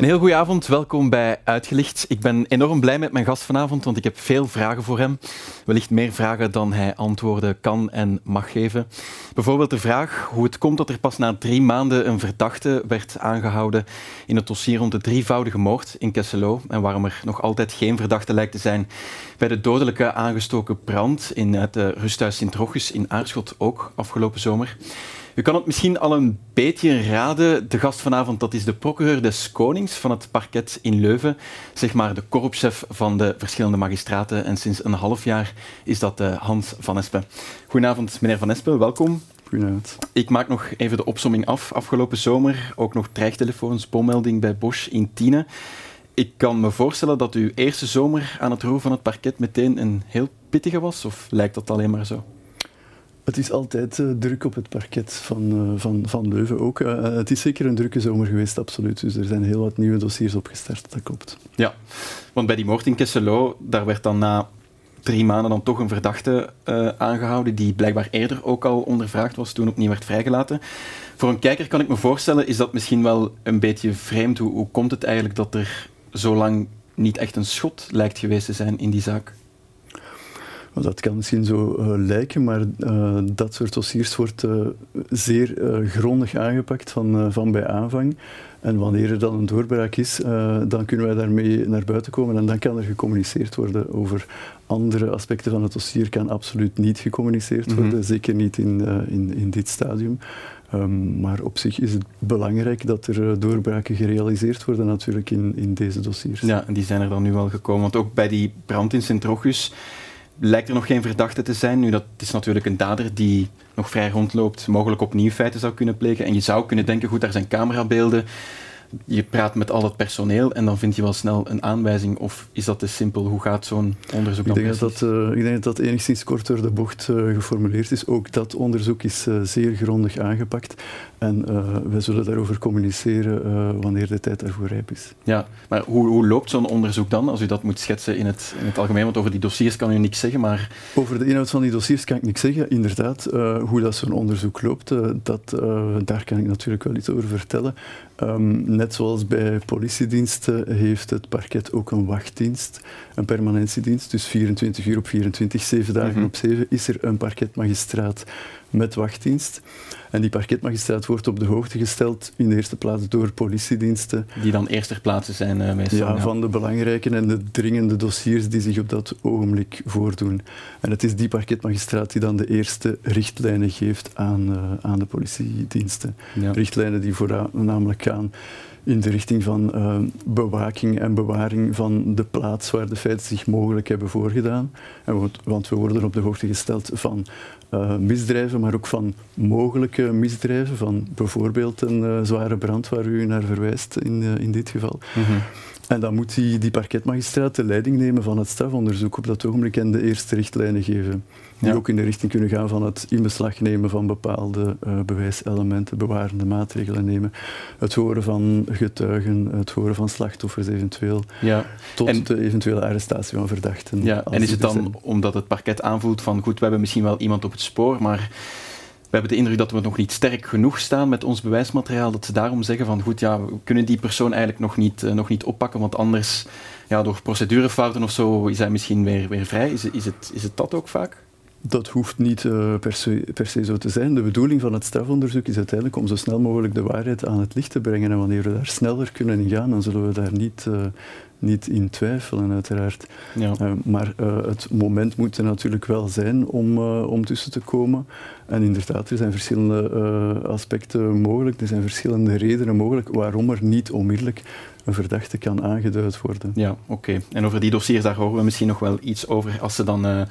Een heel goede avond, welkom bij Uitgelicht. Ik ben enorm blij met mijn gast vanavond, want ik heb veel vragen voor hem. Wellicht meer vragen dan hij antwoorden kan en mag geven. Bijvoorbeeld de vraag hoe het komt dat er pas na drie maanden een verdachte werd aangehouden in het dossier rond de drievoudige moord in Kesselo en waarom er nog altijd geen verdachte lijkt te zijn bij de dodelijke aangestoken brand in het eh, rusthuis Sint-Rochus in Aarschot ook afgelopen zomer. U kan het misschien al een beetje raden. De gast vanavond dat is de procureur des Konings van het parket in Leuven. Zeg maar de korpschef van de verschillende magistraten. En sinds een half jaar is dat uh, Hans van Espen. Goedenavond, meneer van Espen. Welkom. Goedenavond. Ik maak nog even de opsomming af. Afgelopen zomer ook nog dreigtelefoons, bommelding bij Bosch in Tiene. Ik kan me voorstellen dat uw eerste zomer aan het roer van het parket meteen een heel pittige was. Of lijkt dat alleen maar zo? Het is altijd uh, druk op het parket van, uh, van, van Leuven ook. Uh, het is zeker een drukke zomer geweest, absoluut. Dus er zijn heel wat nieuwe dossiers opgestart, dat klopt. Ja, want bij die moord in Kesselo, daar werd dan na drie maanden dan toch een verdachte aangehouden, die blijkbaar eerder ook al ondervraagd was, toen opnieuw werd vrijgelaten. Voor een kijker kan ik me voorstellen, is dat misschien wel een beetje vreemd. Hoe komt het eigenlijk dat er zo lang niet echt een schot lijkt geweest te zijn in die zaak? Dat kan misschien zo uh, lijken, maar uh, dat soort dossiers wordt uh, zeer grondig aangepakt van, van bij aanvang. En wanneer er dan een doorbraak is, dan kunnen wij daarmee naar buiten komen en dan kan er gecommuniceerd worden over andere aspecten van het dossier. Kan absoluut niet gecommuniceerd worden, mm -hmm. zeker niet in, in, in dit stadium. Um, maar op zich is het belangrijk dat er doorbraken gerealiseerd worden natuurlijk in, in deze dossiers. Ja, en die zijn er dan nu wel gekomen. Want ook bij die brand in Sint-Rochus lijkt er nog geen verdachte te zijn. Nu, dat is natuurlijk een dader die nog vrij rondloopt, mogelijk opnieuw feiten zou kunnen plegen. En je zou kunnen denken, goed, daar zijn camerabeelden. Je praat met al het personeel en dan vind je wel snel een aanwijzing. Of is dat te simpel? Hoe gaat zo'n onderzoek ik dan denk? Dat, uh, ik denk dat dat enigszins kort door de bocht uh, geformuleerd is. Ook dat onderzoek is uh, zeer grondig aangepakt. En we zullen daarover communiceren wanneer de tijd daarvoor rijp is. Ja, maar hoe, hoe loopt zo'n onderzoek dan, als u dat moet schetsen in het, in het algemeen? Want over die dossiers kan u niks zeggen, maar... Over de inhoud van die dossiers kan ik niks zeggen. Inderdaad, hoe dat zo'n onderzoek loopt, dat, daar kan ik natuurlijk wel iets over vertellen. Um, net zoals bij politiediensten heeft het parket ook een wachtdienst, een permanentiedienst. Dus 24 uur op 24, 7 dagen mm -hmm. op 7 is er een parketmagistraat met wachtdienst. En die parketmagistraat wordt op de hoogte gesteld in de eerste plaats door politiediensten. Die dan eerst ter plaatse zijn uh, meestal. Ja, ja, van de belangrijke en de dringende dossiers die zich op dat ogenblik voordoen. En het is die parketmagistraat die dan de eerste richtlijnen geeft aan, uh, aan de politiediensten. Ja. Richtlijnen die voornamelijk gaan in de richting van uh, bewaking en bewaring van de plaats waar de feiten zich mogelijk hebben voorgedaan. En want we worden op de hoogte gesteld van uh, misdrijven, maar ook van mogelijke misdrijven, van bijvoorbeeld een uh, zware brand waar u naar verwijst in, in dit geval. Mm -hmm. En dan moet die, die parketmagistraat de leiding nemen van het strafonderzoek op dat ogenblik en de eerste richtlijnen geven. Die ja. ook in de richting kunnen gaan van het in beslag nemen van bepaalde uh, bewijselementen, bewarende maatregelen nemen. Het horen van getuigen, het horen van slachtoffers eventueel, ja. tot en, de eventuele arrestatie van verdachten. Ja. En is het dan zijn. omdat het parket aanvoelt van goed, we hebben misschien wel iemand op het spoor, maar we hebben de indruk dat we nog niet sterk genoeg staan met ons bewijsmateriaal, dat ze daarom zeggen van goed, ja, we kunnen die persoon eigenlijk nog niet, uh, nog niet oppakken, want anders, ja, door procedurefouten of zo, is hij misschien weer, weer vrij. Is, is, het, is het dat ook vaak? Dat hoeft niet uh, per, se, per se zo te zijn. De bedoeling van het strafonderzoek is uiteindelijk om zo snel mogelijk de waarheid aan het licht te brengen. En wanneer we daar sneller kunnen gaan, dan zullen we daar niet, uh, niet in twijfelen, uiteraard. Ja. Uh, maar het moment moet er natuurlijk wel zijn om, om tussen te komen. En inderdaad, er zijn verschillende aspecten mogelijk. Er zijn verschillende redenen mogelijk waarom er niet onmiddellijk een verdachte kan aangeduid worden. Ja, oké. Okay. En over die dossiers, daar horen we misschien nog wel iets over als ze dan uh,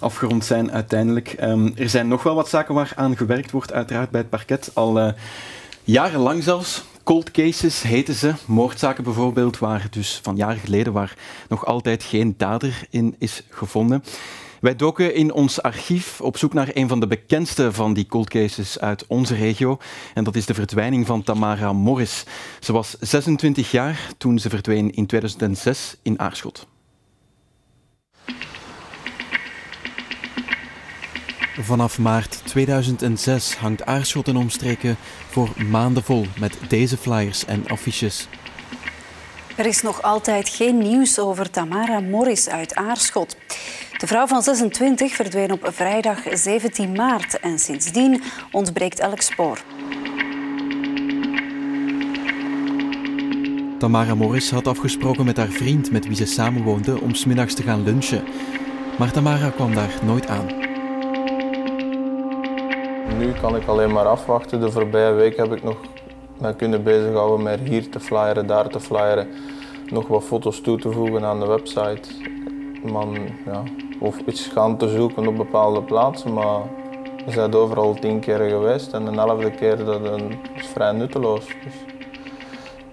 afgerond zijn uiteindelijk. Um, er zijn nog wel wat zaken waar aan gewerkt wordt, uiteraard bij het parket. Al uh, jarenlang zelfs. Cold cases heten ze, moordzaken bijvoorbeeld, waar dus van jaren geleden waar nog altijd geen dader in is gevonden. Wij doken in ons archief op zoek naar een van de bekendste van die cold cases uit onze regio. En dat is de verdwijning van Tamara Morris. Ze was 26 jaar toen ze verdween in 2006 in Aarschot. Vanaf maart 2006 hangt Aarschot en omstreken voor maanden vol met deze flyers en affiches. Er is nog altijd geen nieuws over Tamara Morris uit Aarschot. De vrouw van 26 verdween op vrijdag 17 maart en sindsdien ontbreekt elk spoor. Tamara Morris had afgesproken met haar vriend met wie ze samenwoonde om smiddags te gaan lunchen. Maar Tamara kwam daar nooit aan. Nu kan ik alleen maar afwachten. De voorbije week heb ik nog kunnen bezighouden met hier te flyeren, daar te flyeren. Nog wat foto's toe te voegen aan de website. Man, ja, of iets gaan te zoeken op bepaalde plaatsen, maar we zijn overal tien keer geweest en de elfde keer dat is vrij nutteloos. Dus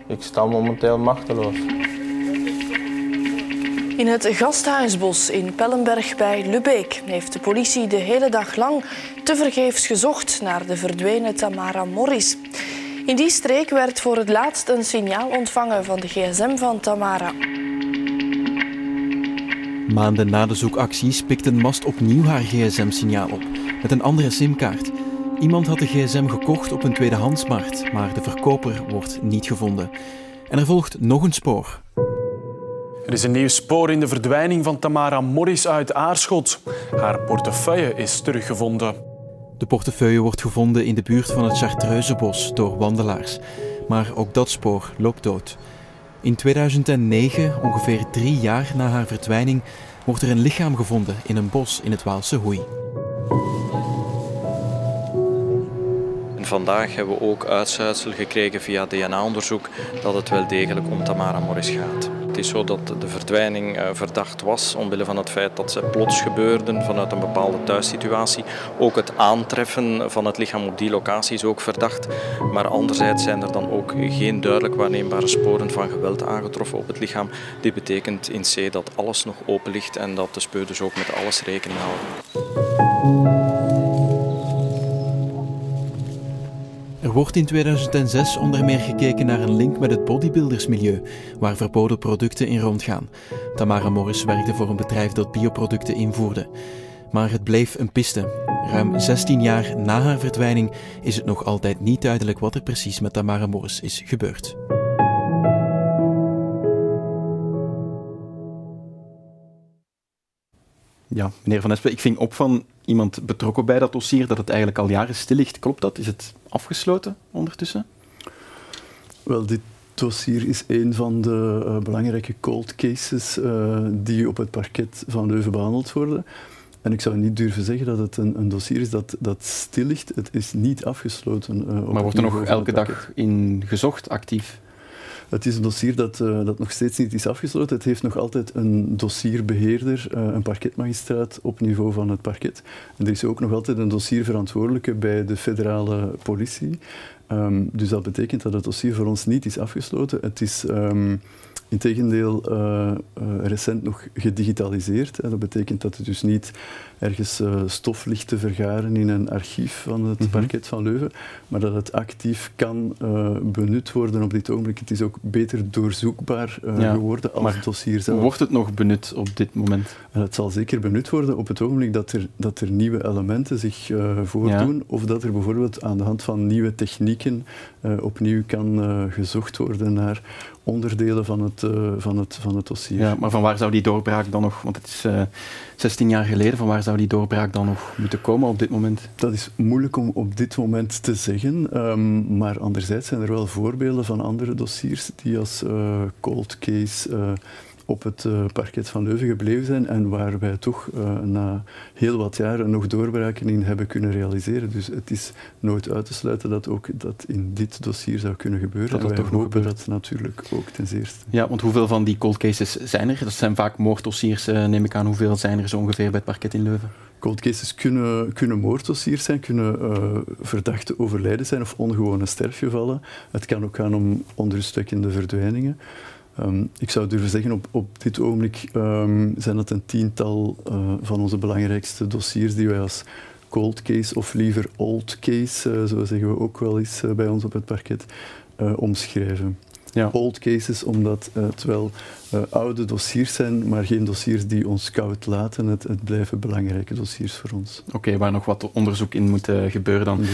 ik sta momenteel machteloos. In het gasthuisbos in Pellenberg bij Lubeek heeft de politie de hele dag lang tevergeefs gezocht naar de verdwenen Tamara Morris. In die streek werd voor het laatst een signaal ontvangen van de gsm van Tamara. Maanden na de zoekacties pikte Mast opnieuw haar gsm-signaal op, met een andere simkaart. Iemand had de gsm gekocht op een tweedehandsmarkt, maar de verkoper wordt niet gevonden. En er volgt nog een spoor. Er is een nieuw spoor in de verdwijning van Tamara Morris uit Aarschot. Haar portefeuille is teruggevonden. De portefeuille wordt gevonden in de buurt van het Chartreuzebos door wandelaars. Maar ook dat spoor loopt dood. In 2009, ongeveer drie jaar na haar verdwijning, wordt er een lichaam gevonden in een bos in het Waalse Hoei. vandaag hebben we ook uitsluitsel gekregen via DNA-onderzoek dat het wel degelijk om Tamara Morris gaat. Het is zo dat de verdwijning eh, verdacht was omwille van het feit dat ze plots gebeurde vanuit een bepaalde thuissituatie. Ook het aantreffen van het lichaam op die locatie is ook verdacht. Maar anderzijds zijn er dan ook geen duidelijk waarneembare sporen van geweld aangetroffen op het lichaam. Dit betekent in C dat alles nog open ligt en dat de speurders ook met alles rekening houden. Wordt in 2006 onder meer gekeken naar een link met het bodybuildersmilieu, waar verboden producten in rondgaan. Tamara Morris werkte voor een bedrijf dat bioproducten invoerde. Maar het bleef een piste. Ruim 16 jaar na haar verdwijning is het nog altijd niet duidelijk wat er precies met Tamara Morris is gebeurd. Ja, meneer Van Espen, ik ving op van iemand betrokken bij dat dossier dat het eigenlijk al jaren stil ligt. Klopt dat? Is het afgesloten ondertussen? Wel, dit dossier is een van de uh, belangrijke cold cases uh, die op het parket van Leuven behandeld worden. En ik zou niet durven zeggen dat het een, een dossier is dat, dat stil ligt. Het is niet afgesloten. Uh, maar wordt er nog elke dag in gezocht, actief? Het is een dossier dat, uh, dat nog steeds niet is afgesloten. Het heeft nog altijd een dossierbeheerder, uh, een parketmagistraat op niveau van het parket. En er is ook nog altijd een dossierverantwoordelijke bij de federale politie. Um, dus dat betekent dat het dossier voor ons niet is afgesloten. Het is um, integendeel uh, recent nog gedigitaliseerd. Dat betekent dat het dus niet ergens uh, stof ligt te vergaren in een archief van het mm parket van Leuven, maar dat het actief kan benut worden op dit ogenblik. Het is ook beter doorzoekbaar ja, geworden als het dossier zelf. Wordt het nog benut op dit moment? En het zal zeker benut worden op het ogenblik dat er, dat er nieuwe elementen zich voordoen, ja. of dat er bijvoorbeeld aan de hand van nieuwe technieken opnieuw kan gezocht worden naar onderdelen van het, van, het, van het dossier. Ja, maar van waar zou die doorbraak dan nog, want het is 16 jaar geleden, van waar zou die doorbraak dan nog moeten komen op dit moment? Dat is moeilijk om op dit moment te zeggen, um, maar anderzijds zijn er wel voorbeelden van andere dossiers die als uh, cold case op het uh, parket van Leuven gebleven zijn en waar wij toch uh, na heel wat jaren nog doorbraken in hebben kunnen realiseren. Dus het is nooit uit te sluiten dat ook dat in dit dossier zou kunnen gebeuren. Dat en wij toch hopen dat natuurlijk ook ten zeerste. Ja, want hoeveel van die cold cases zijn er? Dat zijn vaak moorddossiers, uh, neem ik aan. Hoeveel zijn er zo ongeveer bij het parket in Leuven? Cold cases kunnen, kunnen moorddossiers zijn, kunnen uh, verdachte overlijden zijn of ongewone sterfgevallen. Het kan ook gaan om onrustwekkende verdwijningen. Um, ik zou durven zeggen, op, op dit ogenblik um, zijn het een tiental uh, van onze belangrijkste dossiers die wij als cold case of liever old case, uh, zo zeggen we ook wel eens uh, bij ons op het parket, omschrijven. Old cases, omdat het wel uh, oude dossiers zijn, maar geen dossiers die ons koud laten. Het, het blijven belangrijke dossiers voor ons. Oké, waar nog wat onderzoek in moet uh, gebeuren dan.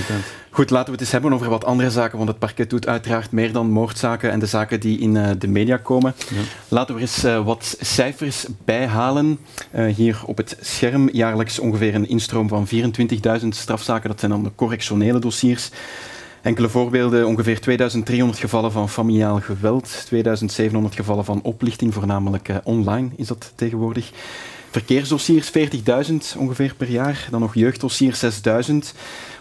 Goed, laten we het eens hebben over wat andere zaken, want het parket doet uiteraard meer dan moordzaken en de zaken die in uh, de media komen. Ja. Laten we eens wat cijfers bijhalen. hier op het scherm jaarlijks ongeveer een instroom van 24.000 strafzaken. Dat zijn dan de correctionele dossiers. Enkele voorbeelden, ongeveer 2300 gevallen van familiaal geweld, 2700 gevallen van oplichting, voornamelijk uh, online is dat tegenwoordig. Verkeersdossiers 40.000 ongeveer per jaar, dan nog jeugddossiers 6.000,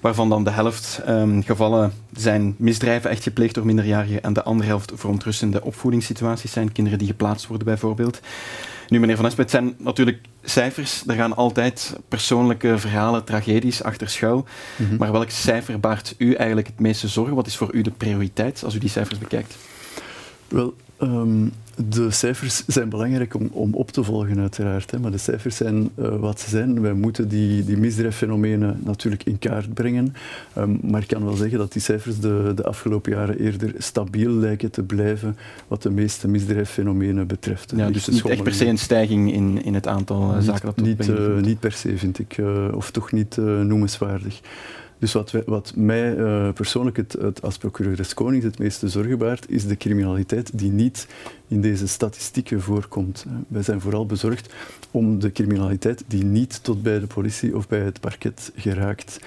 waarvan dan de helft um, gevallen zijn misdrijven echt gepleegd door minderjarigen en de andere helft verontrustende opvoedingssituaties zijn, kinderen die geplaatst worden bijvoorbeeld. Nu, meneer Van Espen, het zijn natuurlijk cijfers. Er gaan altijd persoonlijke verhalen, tragedies achter schuil. Mhm. Maar welk cijfer baart u eigenlijk het meeste zorgen? Wat is voor u de prioriteit als u die cijfers bekijkt? Wel, um, de cijfers zijn belangrijk om, om op te volgen, uiteraard. Hè. Maar de cijfers zijn uh, wat ze zijn. Wij moeten die, die misdrijffenomenen natuurlijk in kaart brengen. Um, maar ik kan wel zeggen dat die cijfers de, de afgelopen jaren eerder stabiel lijken te blijven wat de meeste misdrijffenomenen betreft. Ja, dus niet echt per se een stijging in, in het aantal niet, zaken dat niet, uh, niet per se, vind ik. Uh, of toch niet noemenswaardig. Dus wat, wat mij uh, persoonlijk het, het, als procureur des Konings het meeste zorgen baart, is de criminaliteit die niet in deze statistieken voorkomt. Wij zijn vooral bezorgd om de criminaliteit die niet tot bij de politie of bij het parket geraakt.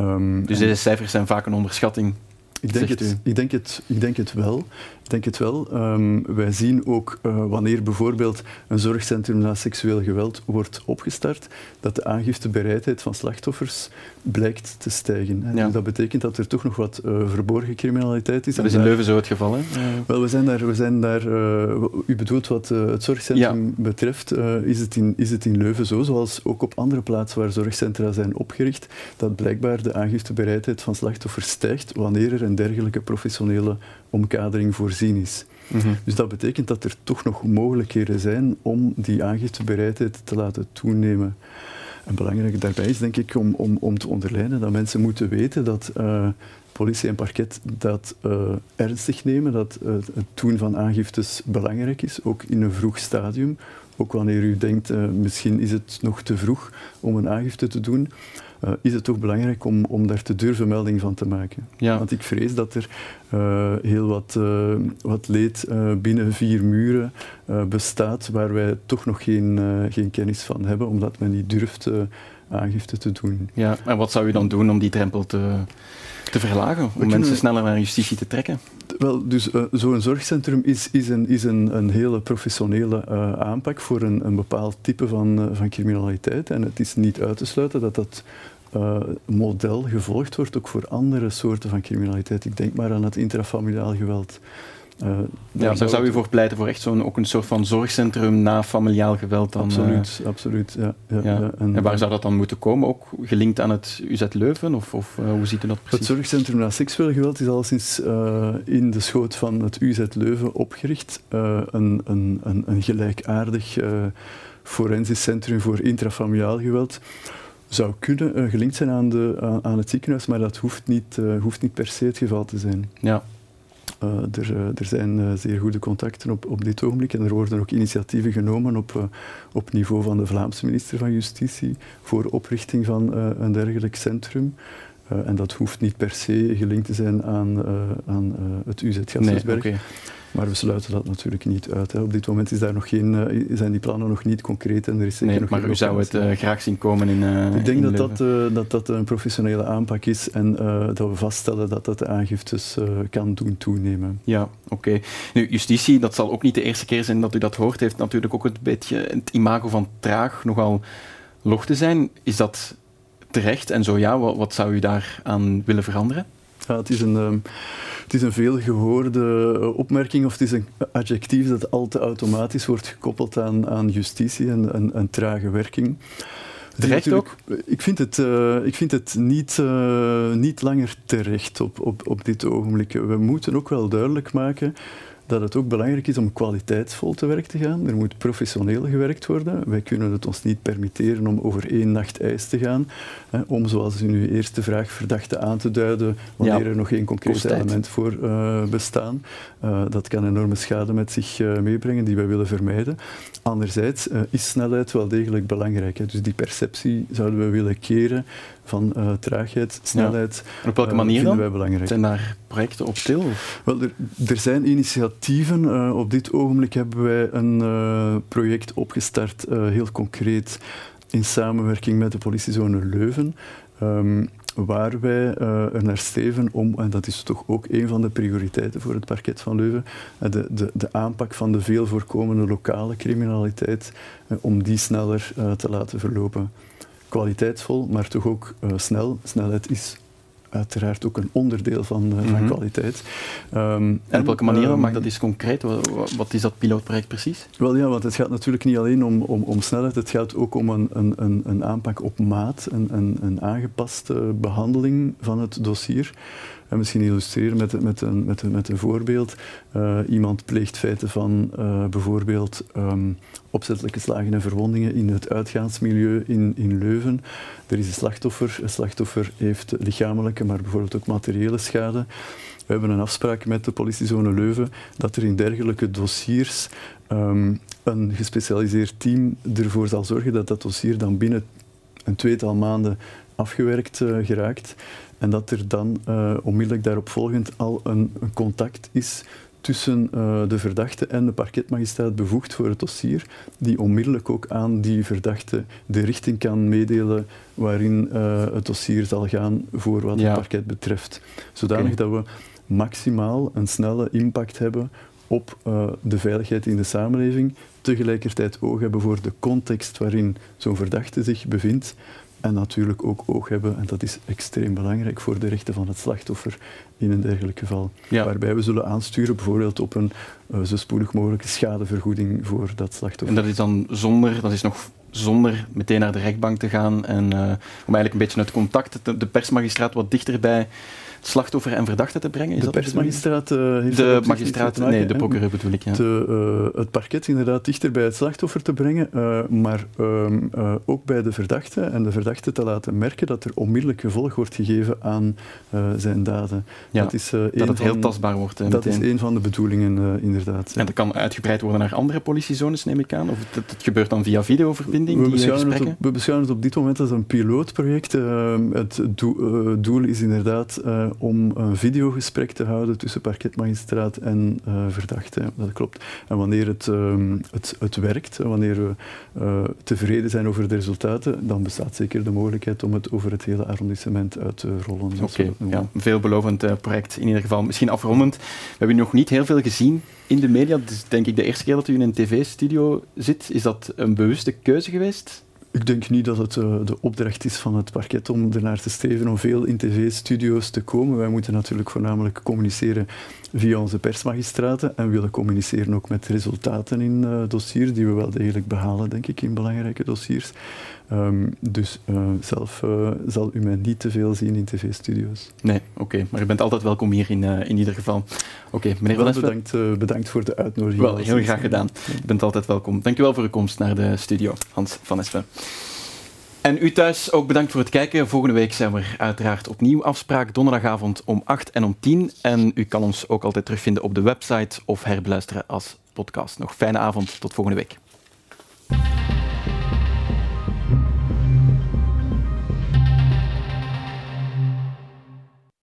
Um, dus deze cijfers zijn vaak een onderschatting ik denk, het, ik, denk het, ik denk het wel. Ik denk het wel. Um, wij zien ook uh, wanneer bijvoorbeeld een zorgcentrum na seksueel geweld wordt opgestart, dat de aangiftebereidheid van slachtoffers blijkt te stijgen. Ja. Dus dat betekent dat er toch nog wat uh, verborgen criminaliteit is. Dat is in Leuven zo het geval, hè? Wel, we zijn daar... We zijn daar uh, u bedoelt wat het zorgcentrum ja. betreft, is, het in, is het in Leuven zo, zoals ook op andere plaatsen waar zorgcentra zijn opgericht, dat blijkbaar de aangiftebereidheid van slachtoffers stijgt wanneer er een dergelijke professionele omkadering voorzien is. Mm -hmm. Dus dat betekent dat er toch nog mogelijkheden zijn om die aangiftebereidheid te laten toenemen. En belangrijk daarbij is denk ik om, om, om te onderlijnen dat mensen moeten weten dat uh, politie en parket dat uh, ernstig nemen, dat uh, het doen van aangiftes belangrijk is, ook in een vroeg stadium. Ook wanneer u denkt, misschien is het nog te vroeg om een aangifte te doen uh, is het toch belangrijk om, om daar te durven melding van te maken. Ja. Want ik vrees dat er uh, heel wat, uh, wat leed binnen vier muren bestaat waar wij toch nog geen, geen kennis van hebben, omdat men niet durft aangifte te doen. Ja, en wat zou u dan doen om die drempel te, te verlagen, om mensen sneller naar justitie te trekken? Wel, dus uh, zo'n zorgcentrum is, is, een, is een, een hele professionele uh, aanpak voor een, een bepaald type van, uh, van criminaliteit. En het is niet uit te sluiten dat dat model gevolgd wordt, ook voor andere soorten van criminaliteit. Ik denk maar aan het intrafamiliaal geweld. Uh, ja, daar zou u voor pleiten, voor echt zo'n ook een soort van zorgcentrum na familiaal geweld? Dan, absoluut, uh, absoluut. Ja, ja, ja. En, en, waar zou dat dan moeten komen? Ook gelinkt aan het UZ Leuven? Of, of hoe ziet u dat precies? Het zorgcentrum na seksueel geweld is al sinds in de schoot van het UZ Leuven opgericht. een, een, een, een gelijkaardig forensisch centrum voor intrafamiliaal geweld zou kunnen uh, gelinkt zijn aan, de, aan het ziekenhuis, maar dat hoeft niet, uh, hoeft niet per se het geval te zijn. Ja. Uh, er, er, zijn zeer goede contacten op, op dit ogenblik en er worden ook initiatieven genomen op, op niveau van de Vlaamse minister van Justitie voor oprichting van een dergelijk centrum. en dat hoeft niet per se gelinkt te zijn aan, aan het UZ okay. Maar we sluiten dat natuurlijk niet uit. Hè. Op dit moment is daar nog geen, uh, zijn die plannen nog niet concreet en er is zeker nee, nog Maar u zou het uh, graag zien komen in uh, Ik denk in dat, dat, dat dat een professionele aanpak is en dat we vaststellen dat dat de aangiftes kan doen toenemen. Ja, oké. Okay. Nu, justitie, dat zal ook niet de eerste keer zijn dat u dat hoort, heeft natuurlijk ook een beetje het imago van traag nogal log te zijn. Is dat terecht? En zo ja, wat, wat zou u daar aan willen veranderen? Ja, het is een... Het is een veelgehoorde eh, opmerking of het is een adjectief dat al te automatisch wordt gekoppeld aan, aan justitie en een, trage werking. Terecht ook? Ik vind het, uh, ik vind het niet, uh, niet langer terecht op, op, op dit ogenblik. We moeten ook wel duidelijk maken dat het ook belangrijk is om kwaliteitsvol te werk te gaan. Er moet professioneel gewerkt worden. Wij kunnen het ons niet permitteren om over één nacht ijs te gaan, hè, om, zoals in uw eerste vraag, verdachten aan te duiden wanneer er nog geen concreet element voor uh, bestaan. Uh, dat kan enorme schade met zich uh, meebrengen die wij willen vermijden. Anderzijds is snelheid wel degelijk belangrijk. Hè. Dus die perceptie zouden we willen keren van traagheid, snelheid. Op welke manier dan? Wij belangrijk. Zijn daar projecten op til? Wel, er, er, zijn initiatieven. Uh, op dit ogenblik hebben wij een uh, project opgestart, heel concreet, in samenwerking met de politiezone Leuven. Um, waar wij er naar streven om, en dat is toch ook een van de prioriteiten voor het parket van Leuven, de, de, de, aanpak van de veel voorkomende lokale criminaliteit, om die sneller te laten verlopen. Kwaliteitsvol, maar toch ook snel. Snelheid is uiteraard ook een onderdeel van, uh, van mhm. kwaliteit. Um, en op welke manier? Um, Maak dat eens concreet. Wat, wat, is dat pilootproject precies? Wel ja, want het gaat natuurlijk niet alleen om, om, om snelheid, het gaat ook om een, een, een aanpak op maat, een, een, een aangepaste behandeling van het dossier. En misschien illustreren met, met, een, met, met een voorbeeld. Uh, iemand pleegt feiten van uh, bijvoorbeeld um, opzettelijke slagen en verwondingen in het uitgaansmilieu in, in Leuven. Er is een slachtoffer. Een slachtoffer heeft lichamelijke, maar bijvoorbeeld ook materiële schade. We hebben een afspraak met de politiezone Leuven dat er in dergelijke dossiers um, een gespecialiseerd team ervoor zal zorgen dat dat dossier dan binnen een tweetal maanden afgewerkt uh, geraakt. En dat er dan uh, onmiddellijk daarop volgend al een, een contact is tussen uh, de verdachte en de parketmagistraat bevoegd voor het dossier, die onmiddellijk ook aan die verdachte de richting kan meedelen waarin uh, het dossier zal gaan voor wat ja. het parket betreft. Zodanig okay. dat we maximaal een snelle impact hebben op uh, de veiligheid in de samenleving, tegelijkertijd oog hebben voor de context waarin zo'n verdachte zich bevindt en natuurlijk ook oog hebben, en dat is extreem belangrijk voor de rechten van het slachtoffer in een dergelijk geval. Ja. Waarbij we zullen aansturen bijvoorbeeld op een zo spoedig mogelijke schadevergoeding voor dat slachtoffer. En dat is dan zonder, dat is nog zonder meteen naar de rechtbank te gaan en uh, om eigenlijk een beetje het contact, de, de persmagistraat wat dichterbij slachtoffer en verdachte te brengen? Is de persmagistraat uh, heeft De magistraat, maken, nee, de procureur bedoel ik. Ja. Uh, het parket inderdaad dichter bij het slachtoffer te brengen, uh, maar um, ook bij de verdachte en de verdachte te laten merken dat er onmiddellijk gevolg wordt gegeven aan zijn daden. Ja, dat, is, dat het heel tastbaar wordt. dat meteen. is een van de bedoelingen, inderdaad. En dat kan uitgebreid worden naar andere politiezones, neem ik aan? Of het, het gebeurt dan via videoverbinding? We, beschouwen het, op, we beschouwen het op dit moment als een pilootproject. Ehm, het doel, doel is inderdaad om een videogesprek te houden tussen parketmagistraat en verdachte. Dat klopt. En wanneer het, uh, het, het werkt, wanneer we tevreden zijn over de resultaten, dan bestaat zeker de mogelijkheid om het over het hele arrondissement uit te rollen. Oké, okay. ja, veelbelovend project in ieder geval. Misschien afrondend. We hebben nog niet heel veel gezien in de media. Het is denk ik de eerste keer dat u in een tv-studio zit. Is dat een bewuste keuze geweest? Ik denk niet dat het uh, de opdracht is van het parket om ernaar te streven om veel in tv-studio's te komen. Wij moeten natuurlijk voornamelijk communiceren via onze persmagistraten en willen communiceren ook met resultaten in uh, dossiers die we wel degelijk behalen, denk ik, in belangrijke dossiers. Um, dus uh, zelf uh, zal u mij niet te veel zien in tv-studio's. Nee, oké. Okay. Maar u bent altijd welkom hier in, in ieder geval. Oké, okay, meneer Van bedankt, bedankt voor de uitnodiging. Wel, heel graag gedaan. U bent altijd welkom. Dank u wel voor uw komst naar de studio, Hans van Espen. En u thuis ook bedankt voor het kijken. Volgende week zijn we uiteraard opnieuw afspraak. Donderdagavond om 8 en om 10. En u kan ons ook altijd terugvinden op de website of herbeluisteren als podcast. Nog fijne avond. Tot volgende week.